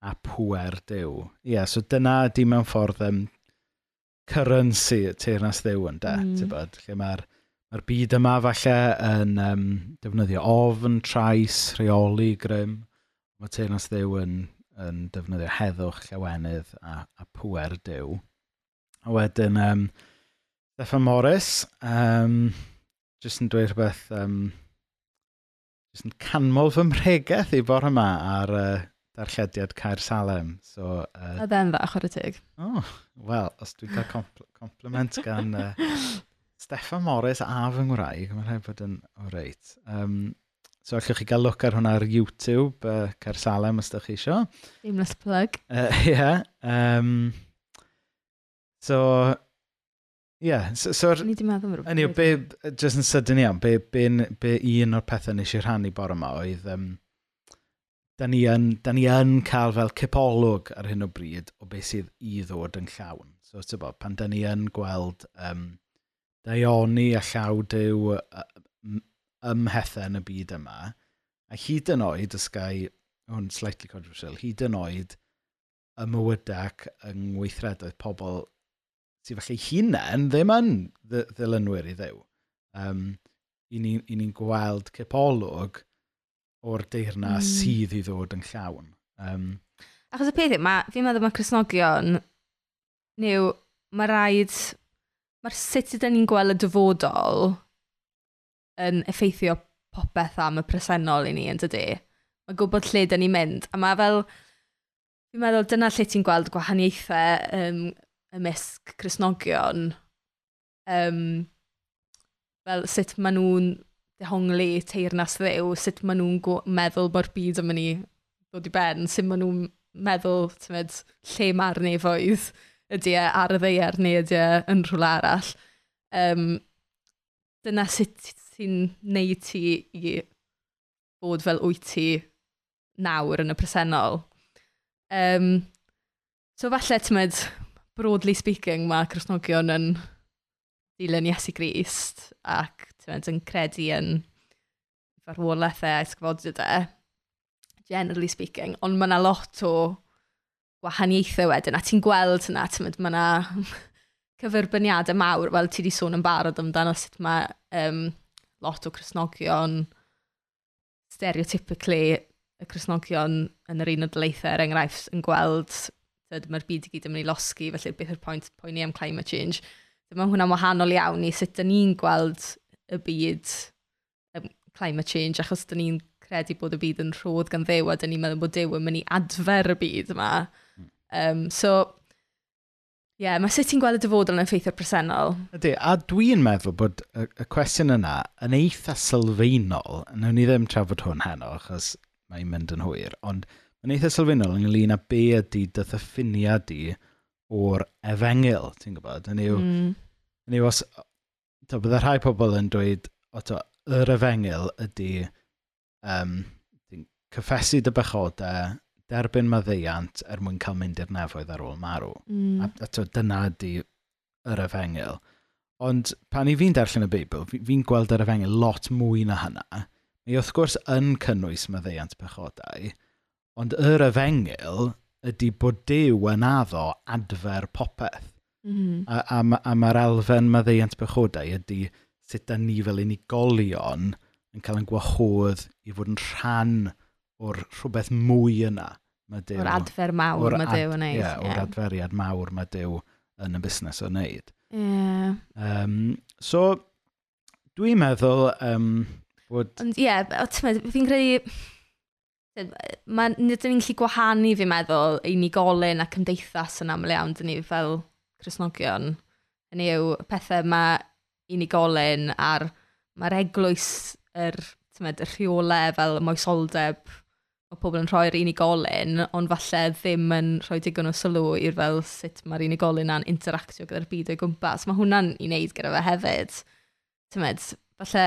a pwer dew. Ie, yeah, so dyna di mewn ffordd um, currency teirnas dew yn de, mm. Bod, lle mae'r mae byd yma falle yn um, defnyddio ofn, trais, rheoli, grym. Mae teirnas dew yn yn defnyddio heddwch, llawenydd a, a pwer dew. A wedyn, um, Stefan Morris, um, jyst yn dweud rhywbeth, um, jyst yn canmol fy mregeth i bore yma ar uh, darllediad Caer Salem. So, uh, a dden dda, chwer y tig. Oh, wel, os dwi'n cael compl compliment gan uh, Stefan Morris a fy ngwraig, mae'n rhaid bod yn o reit. Um, So, allwch chi gael look ar hwnna ar YouTube, uh, Cer Salem, os ydych chi eisiau. Seamless plug. Ie. Uh, yeah, um, so, ie. Yeah, so, so, Ni di meddwl am rhywbeth. Anyway, be, just yn sydyn iawn, be, be, be un o'r pethau nes i rhannu bore yma oedd... Um, da ni, yn, da ni yn cael fel cipolwg ar hyn o bryd o beth sydd i ddod yn llawn. So, ti'n bod, pan da ni yn gweld um, daioni a llaw dew ymhethau yn y byd yma. A hyd yn oed, ysgau, hwn slightly controversial, hyd yn oed y mywydac yng ngweithredoedd pobl sydd falle hunain ddim yn ddilynwyr i ddew. Um, I ni'n ni, ni gweld cipolwg o'r deirna mm. sydd i ddod yn llawn. Um, Achos y peth yw, fi'n meddwl mae Cresnogion, new, mae rhaid, mae'r sut ydyn ni'n gweld y dyfodol yn effeithio popeth am y presennol i ni, yn dydy. Mae gwybod lle dyn ni'n mynd. A mae fel, fi'n meddwl dyna lle ti'n gweld gwahaniaethau um, ymysg Cresnogion. Um, fel sut maen nhw'n dehongli teirnas ddew, sut maen nhw'n meddwl bod byd yma ni ddod i ben, sut maen nhw'n meddwl tymed, lle mae'r nefoedd ydy e ar y ddeiar neu ydy e yn rhywle arall. Um, dyna sut sy'n neud ti i bod fel wyt ti nawr yn y presennol. Um, so falle, tymod, broadly speaking, mae Cresnogion yn dilyn Iesu Grist ac tymod, yn credu yn farwolaethau a sgfodidau, generally speaking, ond mae yna lot o gwahaniaethau wedyn, a ti'n gweld yna, tymod, mae yna cyferbyniadau mawr, wel ti di sôn yn barod amdano sut mae um, lot o Cresnogion, stereotypically y Cresnogion yn yr un o dyleithau er enghraifft, yn gweld mae'r byd i gyd yn mynd i losgi, felly beth yw'r pwynt poeni am climate change. Dyma hwnna'n wahanol iawn i sut dyn ni'n gweld y byd um, climate change, achos dyn ni'n credu bod y byd yn rhodd gan ddew, a dyn ni'n meddwl bod dew yn mynd i adfer y byd yma. Um, so, Ie, yeah, mae sut ti'n gweld y dyfodol yn effeithio'r presennol. Ydy, a dwi'n meddwl bod y, y cwestiwn yna yn eitha sylfaenol, nawn ni ddim trafod hwn heno, achos mae'n mynd yn hwyr, ond mae'n eitha sylfaenol ynglyn â be ydy dythyffiniad di o'r efengil, ti'n gwybod? Yn yw, mm. yn yw os, to, bydda rhai pobl yn dweud, o to, yr efengil ydy um, cyffesu dy bychodau, derbyn maddeiant er mwyn cael mynd i'r nefoedd ar ôl marw. Mm. A, a to, dyna ydy yr efengil. Ond pan i fi'n darllen y Beibl, fi'n gweld yr efengil lot mwy na hynna. Mae wrth gwrs yn cynnwys maddeiant pechodau, ond yr efengil ydy bod Dyw yn addo adfer popeth. Mm -hmm. A, a, a mae'r elfen maddeiant pechodau ydy sut da ni fel unigolion yn cael yn gwahodd i fod yn rhan o'r o'r rhywbeth mwy yna. O'r adfer mawr mae Dyw yn neud. Ie, yeah, o'r adferiad mawr mae Dyw yn y busnes yn neud. Yeah. Um, so, dwi'n meddwl um, bod... Ond ie, yeah, fi'n credu... Mae nid ni'n gallu gwahanu fi'n meddwl unigolyn a cymdeithas yn aml iawn dyn ni fel Cresnogion. Hynny yw pethau mae unigolyn a'r mae'r eglwys yr, tymed, y rheolau fel moesoldeb o pobl yn rhoi'r unigolyn, ond falle ddim yn rhoi digon o sylw i'r fel sut mae'r unigolyn na'n interactio gyda'r byd o'i gwmpas. Mae hwnna'n i wneud gyda fe hefyd. Tymed, falle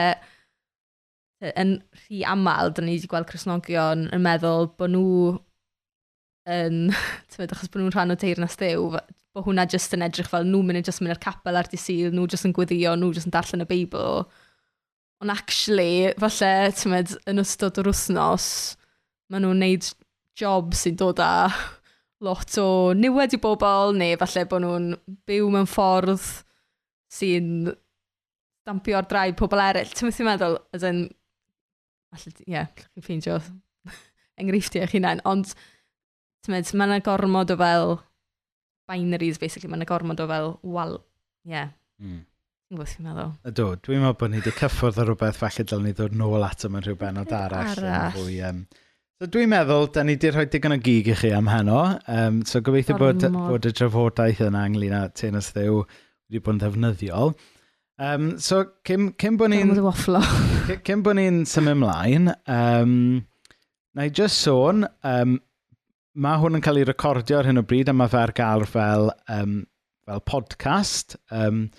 yn rhy aml, dyn ni wedi gweld Cresnogion yn meddwl bod nhw yn, tymed, achos bod nhw'n rhan o teirnas dew, bod hwnna jyst yn edrych fel nhw'n mynd, jyst mynd i'r capel ar disil, nhw jyst yn gweddio, nhw jyst yn darllen y Beibl. Ond actually, falle, tymed, yn ystod yr wythnos, maen nhw'n neud job sy'n dod â lot o niwed i bobl, neu falle bod nhw'n byw mewn ffordd sy'n dampio ar draed pobl eraill. Ti'n mynd i'n meddwl, as in, falle, ie, yeah, chi'n ffeindio enghreifftiau eich hunain, ond ti'n meddwl, mae yna gormod o fel binaries, basically, mae yna gormod o fel wal, ie. Yeah. Mm. Gwbeth chi'n meddwl. Ydw, dwi'n meddwl bod ni wedi cyffwrdd ar rhywbeth falle dylwn ni ddod nôl ato mewn rhyw benod arall. arall. Yn fwy, um, So dwi'n meddwl, da ni wedi rhoi digon o gig i chi am heno. Um, so gobeithio bod, bod y drafodaeth yna ynglyn â tenas ddew wedi bod yn ddefnyddiol. Um, so, cym, cym bod ni'n... cym bod ni'n symud ymlaen, um, na i just sôn, um, mae hwn yn cael ei recordio ar hyn o bryd a mae fe ar gael fel, um, fel podcast. Um,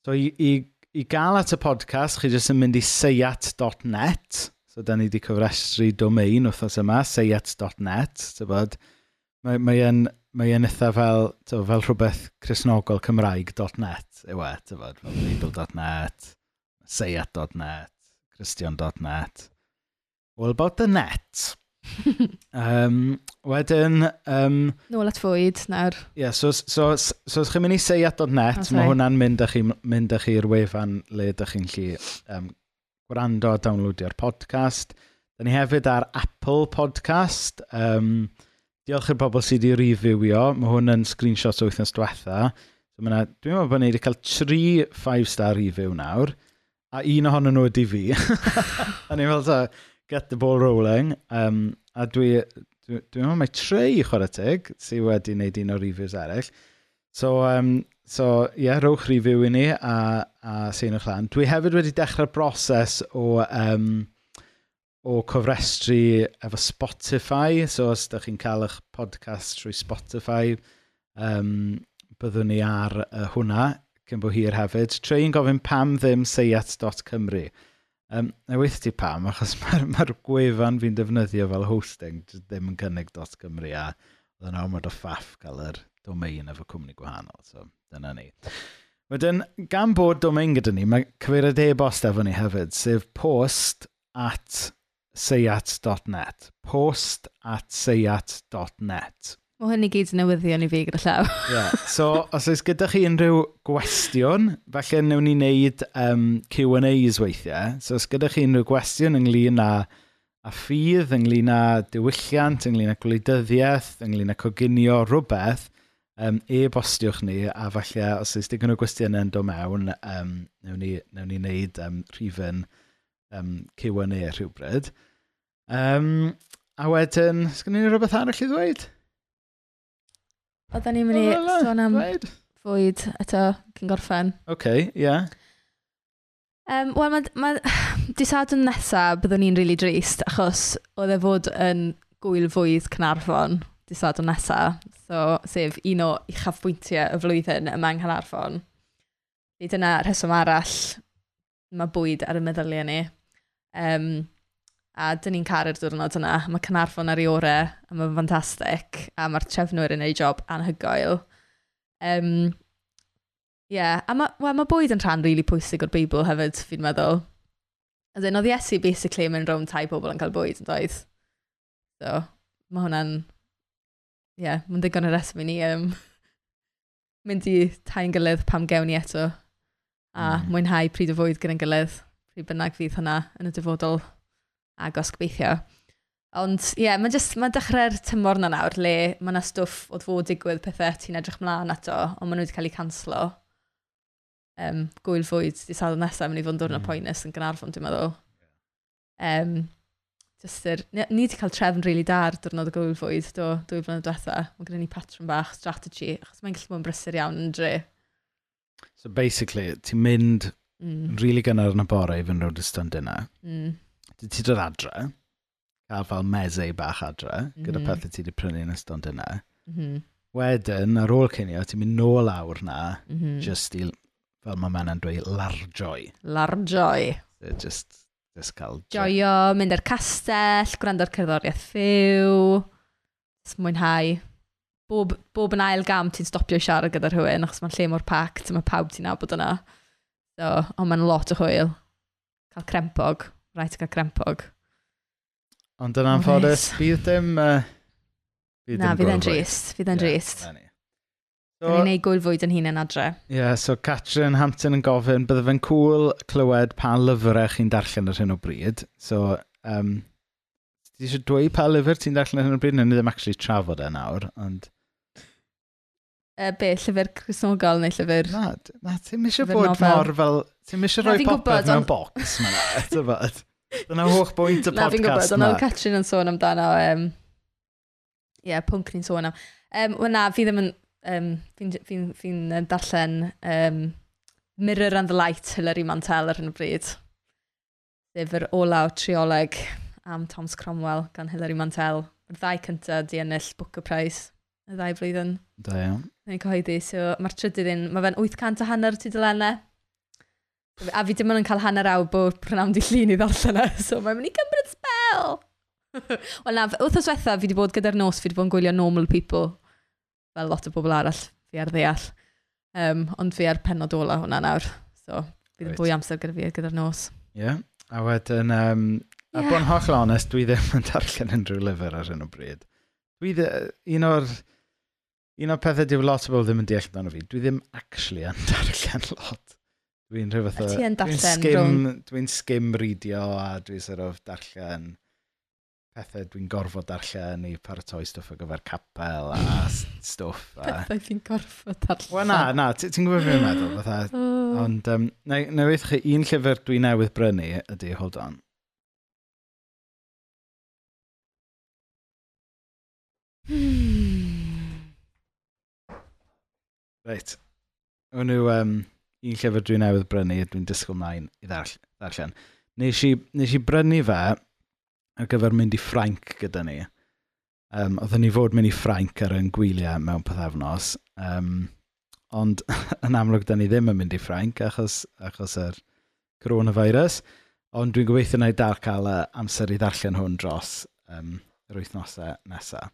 so, i, i, i gael at y podcast, chi jyst yn mynd i seiat.net. So, da ni wedi cyfrestru domain wrthos yma, seiat.net, tybod. Mae, mae yn mae yn eitha fel, tyw, fel rhywbeth chrysnogol Cymraeg.net, yw e, tyfod, fel Lidl.net, Seiat.net, Christian.net. All about the net. um, wedyn... Um, Nôl at fwyd, nawr. Ie, yeah, so, so, so, so os chi'n mynd i Seiat.net, okay. mae hwnna'n mynd â chi, mynd â chi'r wefan le ydych chi'n lli um, gwrando a downloadio'r podcast. Da ni hefyd ar Apple Podcast. Um, diolch i'r bobl sydd wedi reviewio. Mae hwn yn screenshot o wythnos diwetha. So, dwi'n meddwl bod ni wedi cael tri 5-star review nawr. A un ohonyn nhw ydi fi. a ni'n fel ta, get the ball rolling. Um, a dwi, dwi'n dwi meddwl mai mae treu chwarae teg sydd wedi wneud un o reviews eraill. So, um, So, ie, yeah, rowch review i ni a, a seinwch lan. Dwi hefyd wedi dechrau'r broses o, um, o cofrestru efo Spotify. So, os ydych chi'n cael eich podcast trwy Spotify, um, byddwn ni ar uh, hwnna cyn bod hir hefyd. Trei'n gofyn pam ddim seiat.cymru. Um, na weithio ti pam, achos mae'r ma, r, ma r gwefan fi'n defnyddio fel hosting ddim yn cynnig .cymru a oedd yna ormod o ffaff gael yr domain efo cwmni gwahanol. So, dyna ni. Wedyn, gan bod domain gyda ni, mae cyfeiriad e-bost efo ni hefyd, sef post at seiat.net. Post at seiat.net. Mae hynny gyd yn newyddion i fi gyda llaw. yeah. So, os oes gyda chi unrhyw gwestiwn, falle newn ni wneud um, Q&As weithiau. So, os gyda chi unrhyw gwestiwn ynglyn â, a ffydd, ynglyn â diwylliant, ynglyn â gwleidyddiaeth, ynglyn â coginio rhywbeth, um, e-bostiwch ni, a falle os oes digon o gwestiynau yn dod mewn, um, newn, ni, newn ni wneud um, rhifyn um, Q&A rhywbryd. Um, a wedyn, sgan ni'n rhywbeth arall i ddweud? Oedden ni'n mynd i sôn am dweud? fwyd eto cyn gorffen. Oce, okay, ie. Yeah. Um, Wel, mae ma, disadwn nesaf byddwn ni'n rili really drist, achos oedd e fod yn gwyl fwydd Cynarfon disadwn nesaf. So, sef un o uchafbwyntiau y flwyddyn yma yng Nghanarfon. Nid yna rheswm arall, mae bwyd ar y meddyliau ni. Um, a dyn ni'n caru'r diwrnod yna. Mae Cynarfon ar ei orau, a mae'n ffantastig, a mae'r trefnwyr yn ei job anhygoel. Um, yeah. a mae well, ma bwyd yn rhan rili really pwysig o'r Beibl hefyd, fi'n meddwl. As in, oedd Iesu basically yn mynd rownd tai pobl yn cael bwyd, yn doedd? So, mae hwnna'n ie, yeah, mae'n digon y reswm i ni um, mynd i tai'n gilydd pam gewn ni eto a mm. mwynhau pryd o fwyd gyda'n gilydd pryd bynnag fydd hwnna yn y dyfodol agos gobeithio. Ond ie, yeah, mae ma dechrau'r tymor na nawr le mae yna stwff o fod digwydd pethau ti'n edrych mlaen ato, ond maen nhw wedi cael eu canslo. Um, gwyl fwyd di sadwr nesaf, mynd i fod yn dod yn mm. poenus yn Gynarfon, dwi'n meddwl. Um, Just yr, ni, wedi cael trefn rili really da ar diwrnod y gwyl fwyd, do, dwy flynedd diwetha. Mae gen ni patrwm bach, strategy, achos mae'n gallu bod yn brysur iawn yn dre. So basically, ti'n mynd mm. really gynnar yn y bore i fynd rownd y stand yna. Mm. Ti'n dod adre, cael fel mesau bach adre, mm -hmm. gyda pethau ti wedi prynu yn ystod yna. Mm -hmm. Wedyn, ar ôl cynio, ti'n mynd nôl awr na, mm -hmm. just i, fel mae Mana'n dweud, larjoi. Larjoi. So just Just cael... Joio, mynd ar castell, gwrando'r cerddoriaeth fyw, mwynhau. Bob, bob yn ail gam ti'n stopio siarad gyda rhywun, achos mae'n lle mor pac, mae pawb ti'n nabod yna. So, ond mae'n lot o hwyl. Cael crempog, rhaid i cael crempog. Ond yn anffodus, bydd dim... Uh, bydd na, fydd e'n drist, fydd e'n drist. So, Dyn ni'n neud gwyl fwyd yn hun yn adre. Ie, yeah, so Catrin Hampton yn gofyn, bydde fe'n cwl cool clywed pa lyfrau chi'n darllen ar hyn o bryd. So, um, ti eisiau dweud pa lyfr ti'n darllen ar hyn o bryd? Nid ddim actually trafod e nawr, ond... Uh, be, llyfr Cresnogol neu llyfr... Na, na ti'n eisiau bod nofel. mor fel... Ti'n eisiau rhoi popeth mewn bocs, ma na. Dyna hoch bwynt y podcast na. Na, fi'n gwybod, ond oedd Catrin yn sôn amdano... Um, yeah, pwnc ni'n sôn am. Um, Wel na, fi ddim yn um, fi'n fi, fi, darllen um, Mirror and the Light Hilary Mantel ar hyn o bryd. Lyfr olaw trioleg am Thomas Cromwell gan Hilary Mantel. Yr ddau cyntaf di ennill Booker Prize y ddau flwyddyn. Da iawn. Neu'n cyhoeddi, so mae'r trydydd un, mae fe'n 800 a hanner tudalennau. A fi dim ond yn cael hanner awr bod prynawn di llun i ddarllen e, so mae'n mynd i gymryd spel. Wel na, wrth oswetha fi wedi bod gyda'r nos, fi wedi bod yn gwylio normal people fel lot o bobl arall fi ar ddeall. Um, ond fi ar penod ola hwnna nawr, so bydd right. fwy amser gyda fi gyda'r nos. Ie, yeah. a wedyn, um, yeah. a bo'n holl onest, dwi ddim yn darllen unrhyw lyfr ar hyn o bryd. Dwi ddim, un o'r, un o'r pethau diw lot o bobl ddim yn deall dan o fi, dwi ddim actually yn darllen lot. Dwi'n rhyw fath o... Dwi'n skim, dwi'n skim readio a dwi'n sort of darllen pethau dwi'n gorfod darllen i paratoi stwff ar gyfer capel a stwff. A... Pethau ti'n gorfod darllen. Wel na, na, ti'n gwybod beth i'n meddwl. Fatha, oh. Ond, um, newydd chi, un llyfr dwi newydd brynu ydy, hold on. Hmm. Reit. O'n nhw, um, un llyfr dwi newydd brynu, dwi'n disgwyl mlaen i ddarllen. Nes i, nes i brynu fe ar gyfer mynd i Ffrainc gyda ni. Um, oedden ni fod mynd i Ffrainc ar yn gwyliau mewn pethefnos, um, ond yn amlwg da ni ddim yn mynd i Ffrainc achos, achos yr coronavirus, ond dwi'n gobeithio na i dal cael y amser i ddarllen hwn dros um, yr wythnosau nesaf.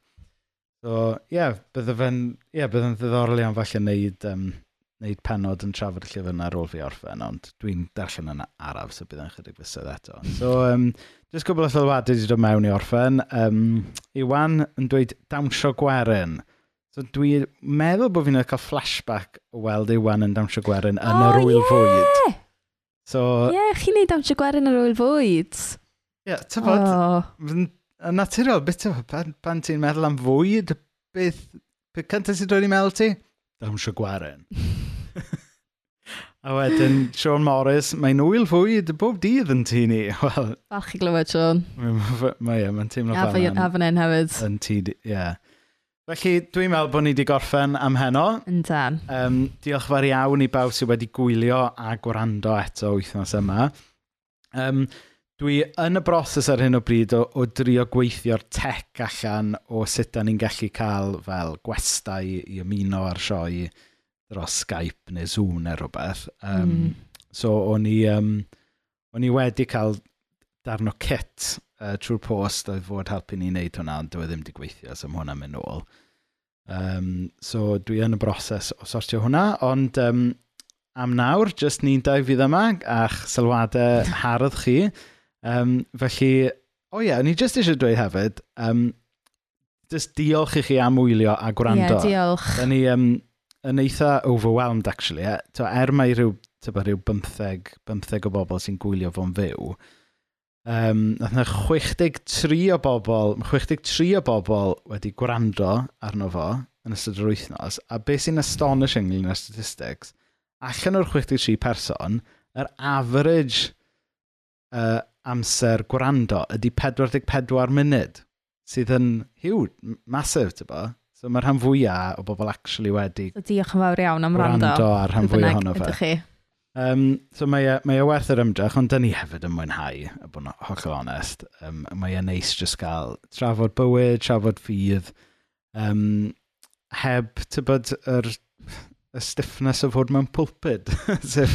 So, ie, yeah, bydde fe'n yeah, bydde ddiddorol iawn falle wneud um, wneud penod yn trafod y llyfr yna ar ôl fi orffen, ond dwi'n darllen yna araf, so bydd yn chydig fysydd eto. So, um, jyst gwbl o sylwadau wedi dod mewn i orffen. Um, Iwan yn dweud dawnsio gwerin. So, dwi'n meddwl bod fi'n cael flashback o weld Iwan yn dawnsio gwerin yn oh, yr wyl yeah! fwyd. So, Ie, yeah, chi'n neud dawnsio gwerin yn yr wyl fwyd. Ie, yeah, tyfod, oh. yn naturiol, beth yw, pan, pan ti'n meddwl am fwyd, beth, beth cyntaf sy'n dod i meddwl ti? Dawnsio gwerin. A wedyn, Sean Morris, mae'n wyl fwyd bob dydd yn tŷ ni. Wel, Falch i glywed, Sean. mae e, mae'n teimlo A fan fy- a fan hyn hefyd. Yn tŷ, ni, ie. Felly, dwi'n meddwl bod ni wedi gorffen am heno. Yn Yndan. Um, diolch fawr iawn i bawb sydd wedi gwylio a gwrando eto wythnos yma. Um, dwi yn y broses ar hyn o bryd o, o drio gweithio'r tech allan o sut da ni'n gallu cael fel gwestai i ymuno ar sioe dros Skype neu Zoom neu rhywbeth. Um, mm. So, o'n i, um, o'n i wedi cael darn o kit uh, trwy'r post oedd fod helpu ni wneud hwnna, ond dwi e ddim wedi gweithio, so mae hwnna'n mynd nôl. Um, so, dwi yn y broses o sortio hwnna, ond um, am nawr, jyst ni'n dau fydd yma, a'ch sylwadau hardd chi. Um, felly, o oh ie, yeah, ni jyst eisiau dweud hefyd, um, jyst diolch i chi am wylio a gwrando. Ie, yeah, diolch. Da ni, um, yn eitha overwhelmed, actually. E, to, er mae rhyw, tyba, rhyw 15, 15 o bobl sy'n gwylio fo'n fyw, um, nath na 63 o bobl, 63 o bobl wedi gwrando arno fo yn ystod yr wythnos, a beth sy'n astonishing yn y statistics, allan o'r 63 person, yr average uh, amser gwrando ydy 44 munud, sydd yn huge, massive, ti'n? So mae'r rhan fwyaf o bobl actually wedi... So diolch yn fawr iawn am rando. Rando ar rhan fwyaf ohono fe. Ydych chi. Um, so mae e, mae e werth yr ymdrech, ond dyn ni hefyd yn mwynhau, a bod yn hollol onest. Um, mae e neis jyst gael trafod bywyd, trafod ffydd, um, heb, tybod, yr y stiffness o fod mewn pulpid. Sef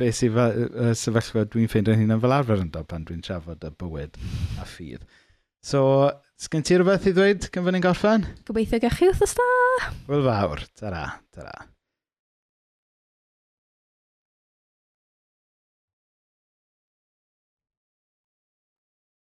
be sy'n y sefyllfa dwi'n ffeindio hynna fel arfer yn dod pan dwi'n trafod y bywyd a ffydd. So, Sgen ti rhywbeth i ddweud cyn fy ni'n gorffen? Gobeithio gech chi wrth da! Wel fawr. Ta-ra, ta-ra.